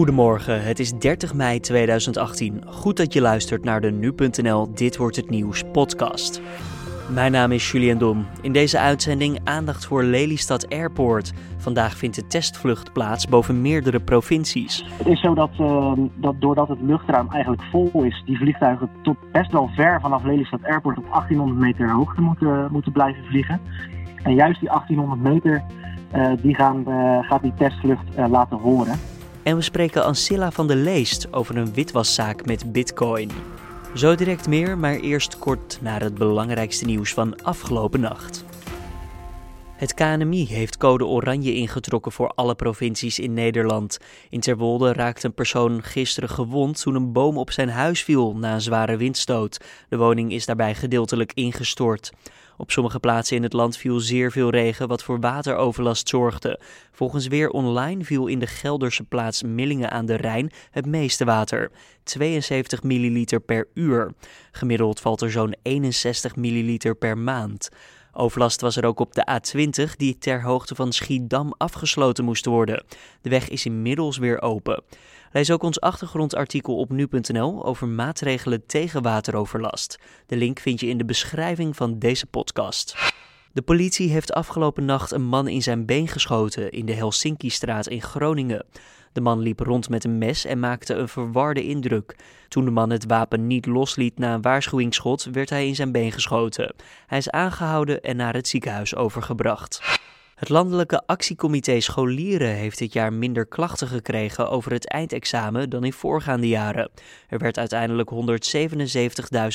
Goedemorgen, het is 30 mei 2018. Goed dat je luistert naar de nu.nl Dit wordt het nieuws podcast. Mijn naam is Julian Dom. In deze uitzending aandacht voor Lelystad Airport. Vandaag vindt de testvlucht plaats boven meerdere provincies. Het is zo dat, dat doordat het luchtruim eigenlijk vol is, die vliegtuigen tot best wel ver vanaf Lelystad Airport op 1800 meter hoogte moeten, moeten blijven vliegen. En juist die 1800 meter, uh, die gaan, uh, gaat die testvlucht laten horen. En we spreken Ancilla van der Leest over een witwaszaak met bitcoin. Zo direct meer, maar eerst kort naar het belangrijkste nieuws van afgelopen nacht. Het KNMI heeft code oranje ingetrokken voor alle provincies in Nederland. In Terwolde raakte een persoon gisteren gewond toen een boom op zijn huis viel na een zware windstoot. De woning is daarbij gedeeltelijk ingestort. Op sommige plaatsen in het land viel zeer veel regen, wat voor wateroverlast zorgde. Volgens Weer Online viel in de Gelderse plaats Millingen aan de Rijn het meeste water. 72 milliliter per uur. Gemiddeld valt er zo'n 61 milliliter per maand. Overlast was er ook op de A20, die ter hoogte van Schiedam afgesloten moest worden. De weg is inmiddels weer open. Lees ook ons achtergrondartikel op nu.nl over maatregelen tegen wateroverlast. De link vind je in de beschrijving van deze podcast. De politie heeft afgelopen nacht een man in zijn been geschoten in de Helsinki-straat in Groningen. De man liep rond met een mes en maakte een verwarde indruk. Toen de man het wapen niet losliet na een waarschuwingsschot, werd hij in zijn been geschoten. Hij is aangehouden en naar het ziekenhuis overgebracht. Het Landelijke Actiecomité Scholieren heeft dit jaar minder klachten gekregen over het eindexamen dan in voorgaande jaren. Er werd uiteindelijk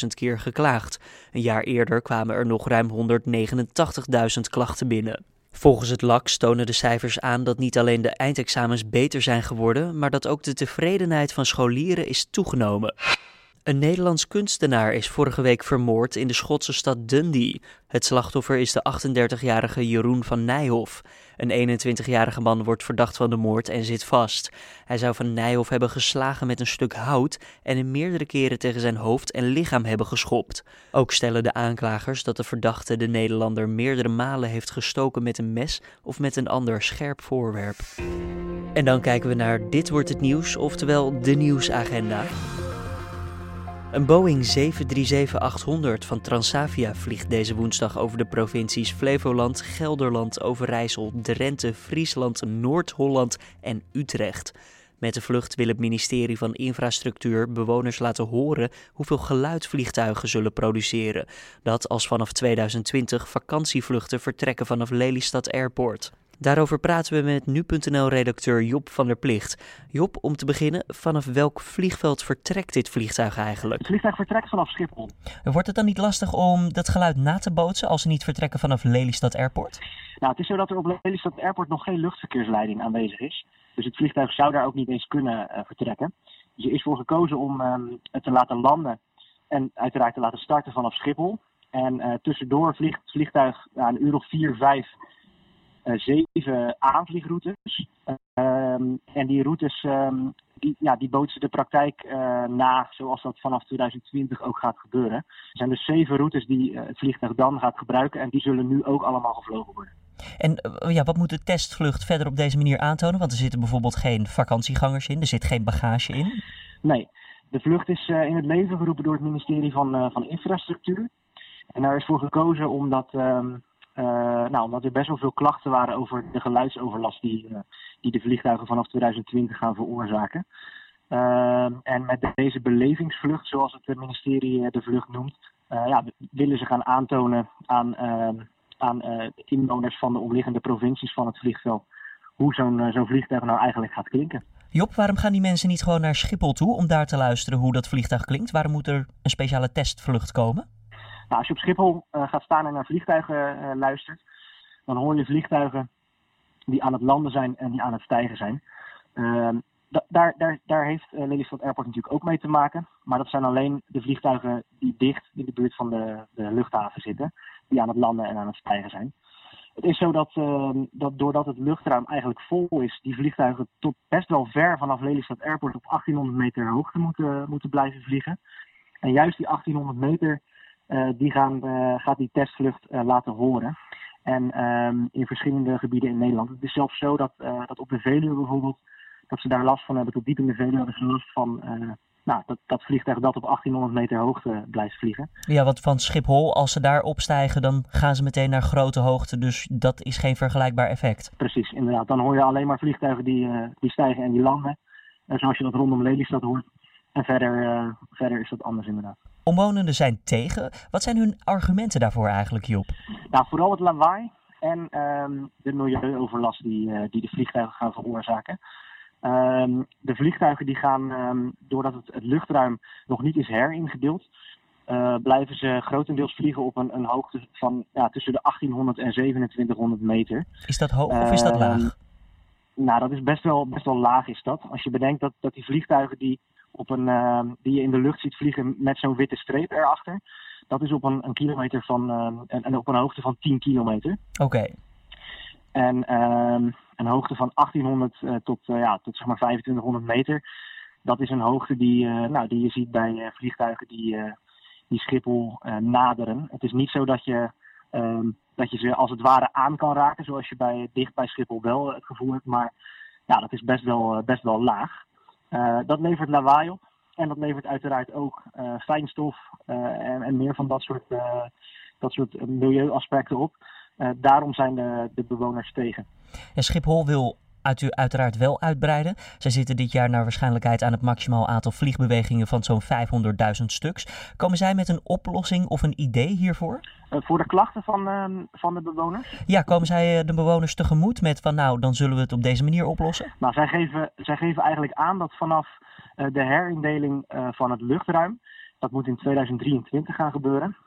177.000 keer geklaagd. Een jaar eerder kwamen er nog ruim 189.000 klachten binnen. Volgens het LAX tonen de cijfers aan dat niet alleen de eindexamens beter zijn geworden, maar dat ook de tevredenheid van scholieren is toegenomen. Een Nederlands kunstenaar is vorige week vermoord in de Schotse stad Dundee. Het slachtoffer is de 38-jarige Jeroen van Nijhoff. Een 21-jarige man wordt verdacht van de moord en zit vast. Hij zou van Nijhoff hebben geslagen met een stuk hout en hem meerdere keren tegen zijn hoofd en lichaam hebben geschopt. Ook stellen de aanklagers dat de verdachte de Nederlander meerdere malen heeft gestoken met een mes of met een ander scherp voorwerp. En dan kijken we naar Dit wordt het nieuws, oftewel de nieuwsagenda. Een Boeing 737-800 van Transavia vliegt deze woensdag over de provincies Flevoland, Gelderland, Overijssel, Drenthe, Friesland, Noord-Holland en Utrecht. Met de vlucht wil het ministerie van Infrastructuur bewoners laten horen hoeveel geluid vliegtuigen zullen produceren. Dat als vanaf 2020 vakantievluchten vertrekken vanaf Lelystad Airport. Daarover praten we met nu.nl-redacteur Job van der Plicht. Job, om te beginnen, vanaf welk vliegveld vertrekt dit vliegtuig eigenlijk? Het vliegtuig vertrekt vanaf Schiphol. Wordt het dan niet lastig om dat geluid na te bootsen als ze niet vertrekken vanaf Lelystad Airport? Nou, het is zo dat er op Lelystad Airport nog geen luchtverkeersleiding aanwezig is. Dus het vliegtuig zou daar ook niet eens kunnen uh, vertrekken. Dus er is voor gekozen om um, het te laten landen en uiteraard te laten starten vanaf Schiphol. En uh, tussendoor vliegt het vliegtuig uh, een uur of vier, vijf zeven aanvliegroutes. Um, en die routes um, die, ja, die bootsen de praktijk uh, na zoals dat vanaf 2020 ook gaat gebeuren. Er zijn dus zeven routes die uh, het vliegtuig dan gaat gebruiken en die zullen nu ook allemaal gevlogen worden. En ja, wat moet de testvlucht verder op deze manier aantonen? Want er zitten bijvoorbeeld geen vakantiegangers in, er zit geen bagage in. Nee, de vlucht is in het leven geroepen door het ministerie van, van Infrastructuur. En daar is voor gekozen omdat um, nou, omdat er best wel veel klachten waren over de geluidsoverlast die, uh, die de vliegtuigen vanaf 2020 gaan veroorzaken. Uh, en met deze belevingsvlucht, zoals het ministerie de vlucht noemt, ja, willen ze gaan aantonen aan, ehm, aan inwoners van de omliggende provincies van het vliegveld hoe zo'n zo'n vliegtuig nou eigenlijk gaat klinken. Job, waarom gaan die mensen niet gewoon naar Schiphol toe om daar te luisteren hoe dat vliegtuig klinkt? Waarom moet er een speciale testvlucht komen? Nou, als je op Schiphol uh, gaat staan en naar vliegtuigen uh, luistert, dan hoor je vliegtuigen die aan het landen zijn en die aan het stijgen zijn. Uh, daar, daar, daar heeft uh, Lelystad Airport natuurlijk ook mee te maken. Maar dat zijn alleen de vliegtuigen die dicht in de buurt van de, de luchthaven zitten, die aan het landen en aan het stijgen zijn. Het is zo dat, ehm, dat doordat het luchtruim eigenlijk vol is, die vliegtuigen tot best wel ver vanaf Lelystad Airport op 1800 meter hoogte moeten, moeten blijven vliegen. En juist die 1800 meter die gaan, uh, gaat die testvlucht uh, laten horen. En um, in verschillende gebieden in Nederland. Het is zelfs zo dat, dat op de Veluwe bijvoorbeeld dat ze daar last van hebben. Tot diep in de Veluwe hebben ze last van nou, dat, dat vliegtuig dat op 1800 meter hoogte blijft vliegen. Ja, wat van Schiphol, als ze daar opstijgen, dan gaan ze meteen naar grote hoogte. Dus dat is geen vergelijkbaar effect. Precies, inderdaad. Dan hoor je alleen maar vliegtuigen die, uh, die stijgen en die landen. En zoals je dat rondom Lelystad hoort. En verder, uh, verder is dat anders inderdaad. Omwonenden zijn tegen. Wat zijn hun argumenten daarvoor eigenlijk, Job? Nou, vooral het lawaai en um, de milieuoverlast die, uh, die de vliegtuigen gaan veroorzaken. Ehm, de vliegtuigen die gaan, um, doordat het, het, luchtruim nog niet is heringedeeld, uh, blijven ze grotendeels vliegen op een, een hoogte van ja, tussen de 1800 en 2700 meter. Is dat hoog of is dat laag? Nou, dat is best wel, best wel laag is dat. Als je bedenkt dat, dat die vliegtuigen die, op een, uh, die je in de lucht ziet vliegen met zo'n witte streep erachter, dat is op een, een kilometer van, en, en, op een hoogte van 10 kilometer. Oké. En een hoogte van 1800 uh, tot, ja, tot zeg maar 2500 meter. Dat is een hoogte die, nou, die je ziet bij vliegtuigen die, die Schiphol naderen. Het is niet zo dat je, um, dat je ze als het ware aan kan raken, zoals je bij, dicht bij Schiphol wel het gevoel hebt. Maar ja, dat is best wel, best wel laag. Dat levert lawaai op. En dat levert uiteraard ook fijnstof en, en, meer van dat soort, dat soort milieuaspecten op. Daarom zijn de, de bewoners tegen. Ja, Schiphol wil uit, uiteraard wel uitbreiden. Zij zitten dit jaar naar waarschijnlijkheid aan het maximaal aantal vliegbewegingen van zo'n 500.000 stuks. Komen zij met een oplossing of een idee hiervoor? Uh, voor de klachten van, uh, van de bewoners? Ja, komen zij de bewoners tegemoet met van nou, dan zullen we het op deze manier oplossen? Nou, zij geven, zij geven eigenlijk aan dat vanaf de herindeling van het luchtruim, dat moet in 2023 gaan gebeuren,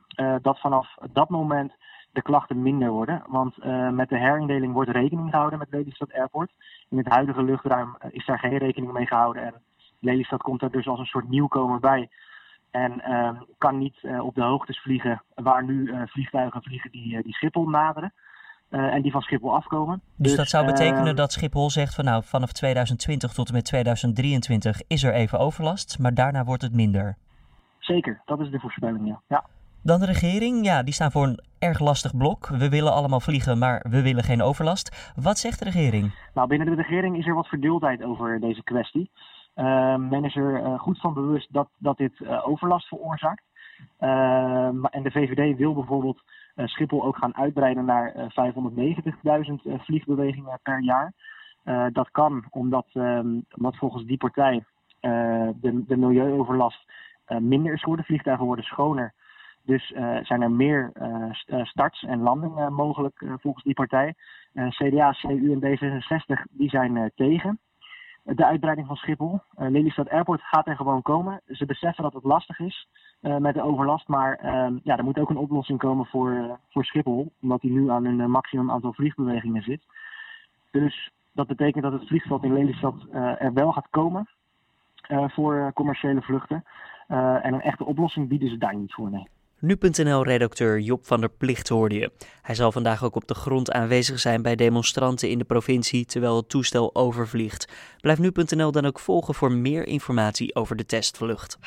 dat vanaf dat moment de klachten minder worden. Want uh, met de herindeling wordt rekening gehouden met Lelystad Airport. In het huidige luchtruim uh, is daar geen rekening mee gehouden. En Lelystad komt er dus als een soort nieuwkomer bij. En uh, kan niet op de hoogtes vliegen waar nu vliegtuigen vliegen die, die Schiphol naderen. en die van Schiphol afkomen. Dus, dus dat zou betekenen dat Schiphol zegt van nou vanaf 2020 tot en met 2023 is er even overlast, maar daarna wordt het minder. Zeker, dat is de voorspelling, ja. ja. Dan de regering, ja, die staan voor een erg lastig blok. We willen allemaal vliegen, maar we willen geen overlast. Wat zegt de regering? Nou, binnen de regering is er wat verdeeldheid over deze kwestie. Uh, men is er uh, goed van bewust dat, dat dit uh, overlast veroorzaakt. en de VVD wil bijvoorbeeld Schiphol ook gaan uitbreiden naar 590.000 vliegbewegingen per jaar. dat kan omdat, omdat volgens die partij de, de milieuoverlast minder is geworden. Vliegtuigen worden schoner. Dus uh, zijn er meer uh, starts en landingen mogelijk volgens die partij. CDA, CU en D66 die zijn tegen de uitbreiding van Schiphol. Lelystad Airport gaat er gewoon komen. Ze beseffen dat het lastig is met de overlast. Maar ehm, ja, er moet ook een oplossing komen voor, voor Schiphol. Omdat die nu aan een maximum aantal vliegbewegingen zit. Dus dat betekent dat het vliegveld in Lelystad er wel gaat komen voor commerciële vluchten. en een echte oplossing bieden ze daar niet voor, nee. Nu.nl-redacteur Job van der Plicht hoorde je. Hij zal vandaag ook op de grond aanwezig zijn bij demonstranten in de provincie terwijl het toestel overvliegt. Blijf Nu.nl dan ook volgen voor meer informatie over de testvlucht.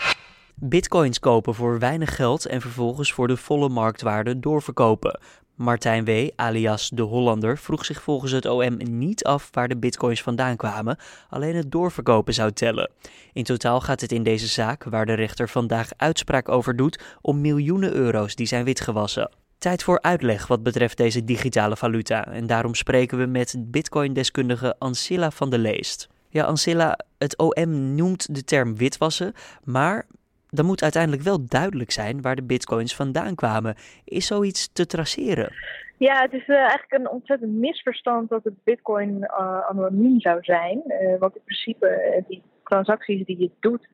Bitcoins kopen voor weinig geld en vervolgens voor de volle marktwaarde doorverkopen. Martijn W., alias de Hollander, vroeg zich volgens het OM niet af waar de bitcoins vandaan kwamen, alleen het doorverkopen zou tellen. In totaal gaat het in deze zaak, waar de rechter vandaag uitspraak over doet, om miljoenen euro's die zijn witgewassen. Tijd voor uitleg wat betreft deze digitale valuta en daarom spreken we met bitcoin-deskundige Ancilla van der Leest. Ja, Ancilla, het OM noemt de term witwassen, maar dan moet uiteindelijk wel duidelijk zijn waar de bitcoins vandaan kwamen. Is zoiets te traceren? Ja, het is uh, eigenlijk een ontzettend misverstand dat het bitcoin uh, anoniem zou zijn. Uh, want in principe, die transacties die je doet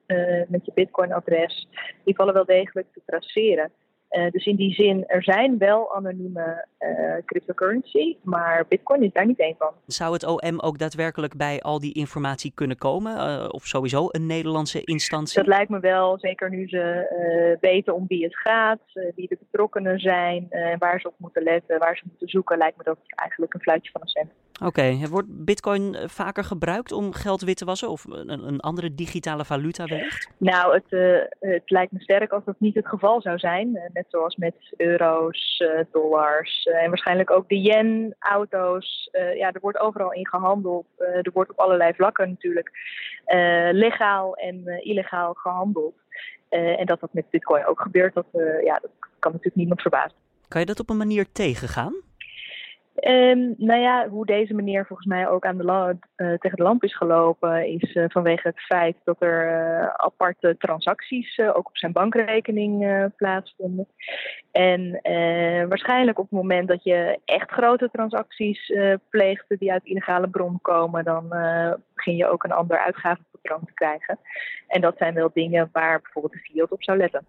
met je bitcoin-adres, die vallen wel degelijk te traceren. Uh, dus in die zin, er zijn wel anonieme uh, cryptocurrency, maar Bitcoin is daar niet één van. Zou het OM ook daadwerkelijk bij al die informatie kunnen komen? Uh, of sowieso een Nederlandse instantie? Dat lijkt me wel, zeker nu ze weten om wie het gaat, wie de betrokkenen zijn, waar ze op moeten letten, waar ze moeten zoeken, lijkt me dat eigenlijk een fluitje van een cent. Oké, okay. wordt Bitcoin vaker gebruikt om geld wit te wassen of een, een andere digitale valuta wellicht? Nou, het, het lijkt me sterk als dat niet het geval zou zijn net zoals met euro's, dollars en waarschijnlijk ook de yen, auto's. ja, er wordt overal in gehandeld. er wordt op allerlei vlakken natuurlijk legaal en illegaal gehandeld. en dat dat met Bitcoin ook gebeurt, dat, ja, dat kan natuurlijk niemand verbazen. Kan je dat op een manier tegengaan? Um, nou ja, hoe deze meneer volgens mij ook aan de uh, tegen de lamp is gelopen, is uh, vanwege het feit dat er uh, aparte transacties ook op zijn bankrekening plaatsvonden. En waarschijnlijk op het moment dat je echt grote transacties pleegt die uit illegale bron komen, dan begin je ook een ander uitgavenpatroon te krijgen. En dat zijn wel dingen waar bijvoorbeeld de Fiat op zou letten.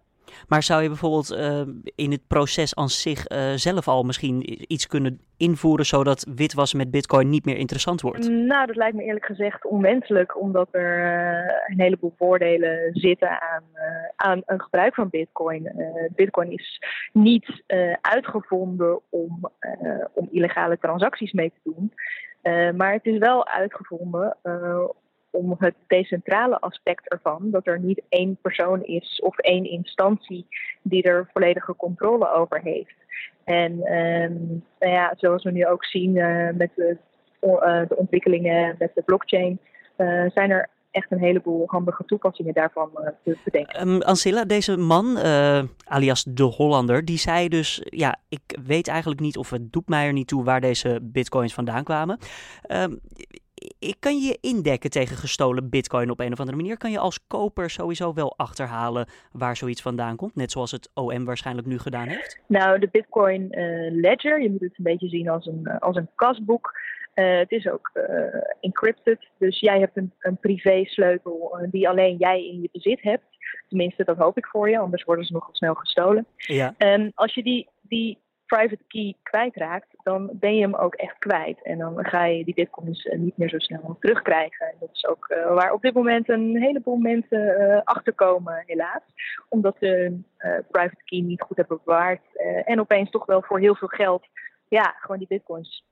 Maar zou je bijvoorbeeld uh, in het proces aan zich uh, zelf al misschien iets kunnen invoeren zodat witwassen met bitcoin niet meer interessant wordt? Nou, dat lijkt me eerlijk gezegd onwenselijk, omdat er uh, een heleboel voordelen zitten aan, aan een gebruik van bitcoin. bitcoin is niet uitgevonden om, om illegale transacties mee te doen. maar het is wel uitgevonden om het decentrale aspect ervan, dat er niet één persoon is of één instantie die er volledige controle over heeft. En um, nou ja, zoals we nu ook zien uh, met de, uh, de, ontwikkelingen met de blockchain, uh, zijn er echt een heleboel handige toepassingen daarvan te bedenken. Um, Ancilla, deze man, alias de Hollander, die zei dus: Ja, ik weet eigenlijk niet of het doet mij er niet toe waar deze bitcoins vandaan kwamen. Um, kan je je indekken tegen gestolen bitcoin op een of andere manier? Kan je als koper sowieso wel achterhalen waar zoiets vandaan komt? Net zoals het OM waarschijnlijk nu gedaan heeft? Nou, de bitcoin uh, ledger, je moet het een beetje zien als een, als een kasboek. Uh, het is ook uh, encrypted, dus jij hebt een, een privé sleutel die alleen jij in je bezit hebt. Tenminste, dat hoop ik voor je, anders worden ze nogal snel gestolen. Ja. Um, als je die, die private key kwijtraakt, dan ben je hem ook echt kwijt. En dan ga je die bitcoins eh, niet meer zo snel terugkrijgen. En dat is ook uh, waar op dit moment een heleboel mensen uh, achterkomen, helaas. Omdat ze hun private key niet goed hebben bewaard. en opeens toch wel voor heel veel geld, ja, gewoon die bitcoins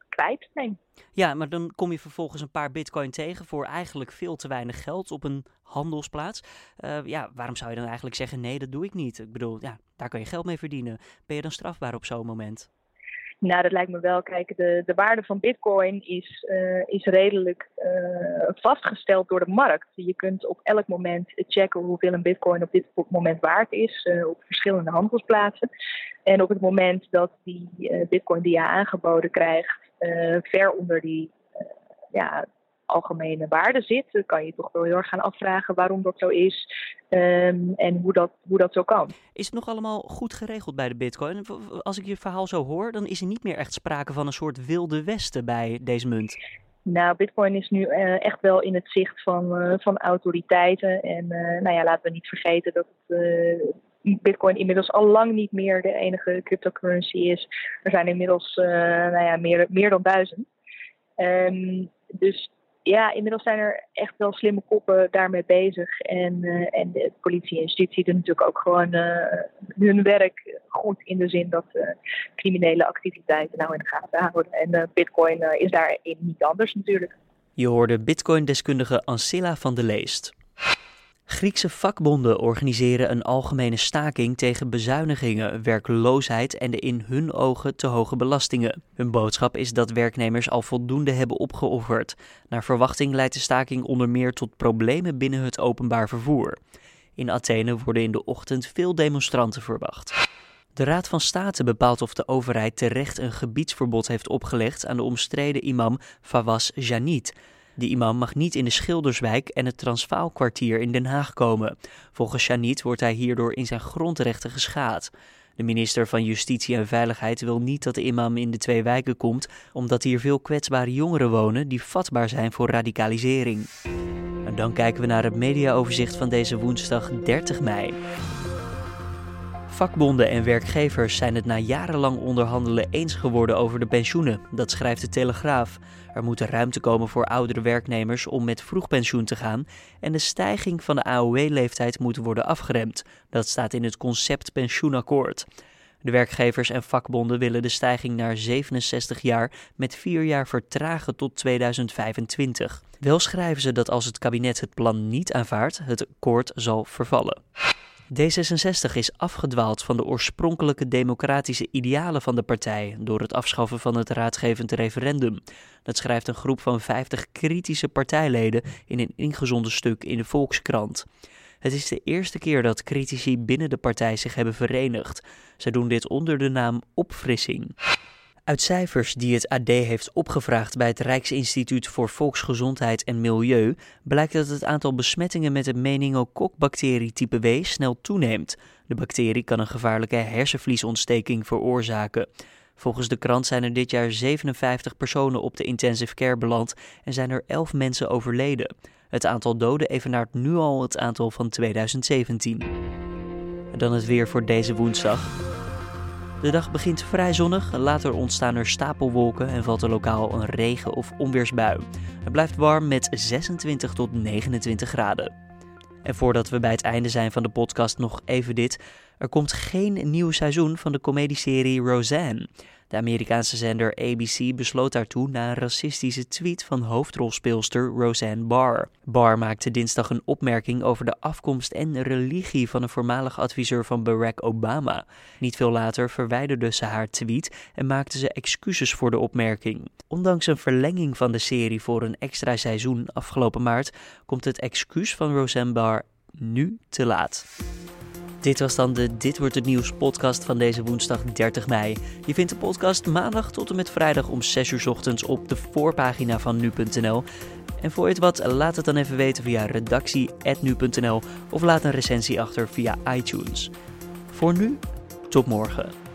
Ja, maar dan kom je vervolgens een paar bitcoin tegen voor eigenlijk veel te weinig geld op een handelsplaats. Uh, ja, waarom zou je dan eigenlijk zeggen, nee, dat doe ik niet? Ik bedoel, ja, daar kan je geld mee verdienen. Ben je dan strafbaar op zo'n moment? Nou, dat lijkt me wel. Kijk, de, de waarde van Bitcoin is, uh, is redelijk uh, vastgesteld door de markt. Je kunt op elk moment checken hoeveel een Bitcoin op dit moment waard is uh, op verschillende handelsplaatsen. En op het moment dat die Bitcoin die je aangeboden krijgt ver onder die ja, algemene waarde zit, kan je toch wel heel erg gaan afvragen waarom dat zo is um, en hoe dat, hoe dat zo kan. Is het nog allemaal goed geregeld bij de Bitcoin? Als ik je verhaal zo hoor, dan is er niet meer echt sprake van een soort wilde westen bij deze munt. Nou, Bitcoin is nu uh, echt wel in het zicht van, uh, van autoriteiten. En uh, nou ja, laten we niet vergeten dat het, Bitcoin inmiddels al lang niet meer de enige cryptocurrency is. Er zijn inmiddels nou ja, meer, meer dan duizend. Um, dus ja, inmiddels zijn er echt wel slimme koppen daarmee bezig. En, uh, en de politie en justitie doen natuurlijk ook gewoon uh, hun werk goed in de zin dat uh, criminele activiteiten nou in de gaten houden. En Bitcoin is daarin niet anders natuurlijk. Je hoorde Bitcoin-deskundige Ancilla van de Leest. Griekse vakbonden organiseren een algemene staking tegen bezuinigingen, werkloosheid en de in hun ogen te hoge belastingen. Hun boodschap is dat werknemers al voldoende hebben opgeofferd. Naar verwachting leidt de staking onder meer tot problemen binnen het openbaar vervoer. In Athene worden in de ochtend veel demonstranten verwacht. De Raad van State bepaalt of de overheid terecht een gebiedsverbod heeft opgelegd aan de omstreden imam Fawaz Janit. De imam mag niet in de Schilderswijk en het Transvaalkwartier in Den Haag komen. Volgens Janit wordt hij hierdoor in zijn grondrechten geschaad. De minister van Justitie en Veiligheid wil niet dat de imam in de twee wijken komt, omdat hier veel kwetsbare jongeren wonen die vatbaar zijn voor radicalisering. En dan kijken we naar het mediaoverzicht van deze woensdag 30 mei. Vakbonden en werkgevers zijn het na jarenlang onderhandelen eens geworden over de pensioenen, dat schrijft de Telegraaf. Er moet ruimte komen voor oudere werknemers om met vroeg pensioen te gaan en de stijging van de AOW-leeftijd moet worden afgeremd. Dat staat in het concept pensioenakkoord. De werkgevers en vakbonden willen de stijging naar 67 jaar met vier jaar vertragen tot 2025. Wel schrijven ze dat als het kabinet het plan niet aanvaardt, het akkoord zal vervallen. D66 is afgedwaald van de oorspronkelijke democratische idealen van de partij door het afschaffen van het raadgevend referendum. Dat schrijft een groep van 50 kritische partijleden in een ingezonden stuk in de Volkskrant. Het is de eerste keer dat critici binnen de partij zich hebben verenigd. Zij doen dit onder de naam opfrissing. Uit cijfers die het AD heeft opgevraagd bij het Rijksinstituut voor Volksgezondheid en Milieu blijkt dat het aantal besmettingen met de meningokokbacterie type W snel toeneemt. De bacterie kan een gevaarlijke hersenvliesontsteking veroorzaken. Volgens de krant zijn er dit jaar 57 personen op de intensive care beland en zijn er 11 mensen overleden. Het aantal doden evenaart nu al het aantal van 2017. En dan het weer voor deze woensdag. De dag begint vrij zonnig, later ontstaan er stapelwolken en valt er lokaal een regen- of onweersbui. Het blijft warm met 26 tot 29 graden. En voordat we bij het einde zijn van de podcast nog even dit. Er komt geen nieuw seizoen van de comedieserie Roseanne. De Amerikaanse zender ABC besloot daartoe na een racistische tweet van hoofdrolspeelster Roseanne Barr. Barr maakte dinsdag een opmerking over de afkomst en religie van een voormalig adviseur van Barack Obama. Niet veel later verwijderde ze haar tweet en maakte ze excuses voor de opmerking. Ondanks een verlenging van de serie voor een extra seizoen afgelopen maart komt het excuus van Roseanne Barr nu te laat. Dit was dan de Dit wordt het nieuws podcast van deze woensdag 30 mei. Je vindt de podcast maandag tot en met vrijdag om 6 uur ochtends op de voorpagina van nu.nl. En voor je het wat, laat het dan even weten via redactie.nu.nl of laat een recensie achter via iTunes. Voor nu, tot morgen.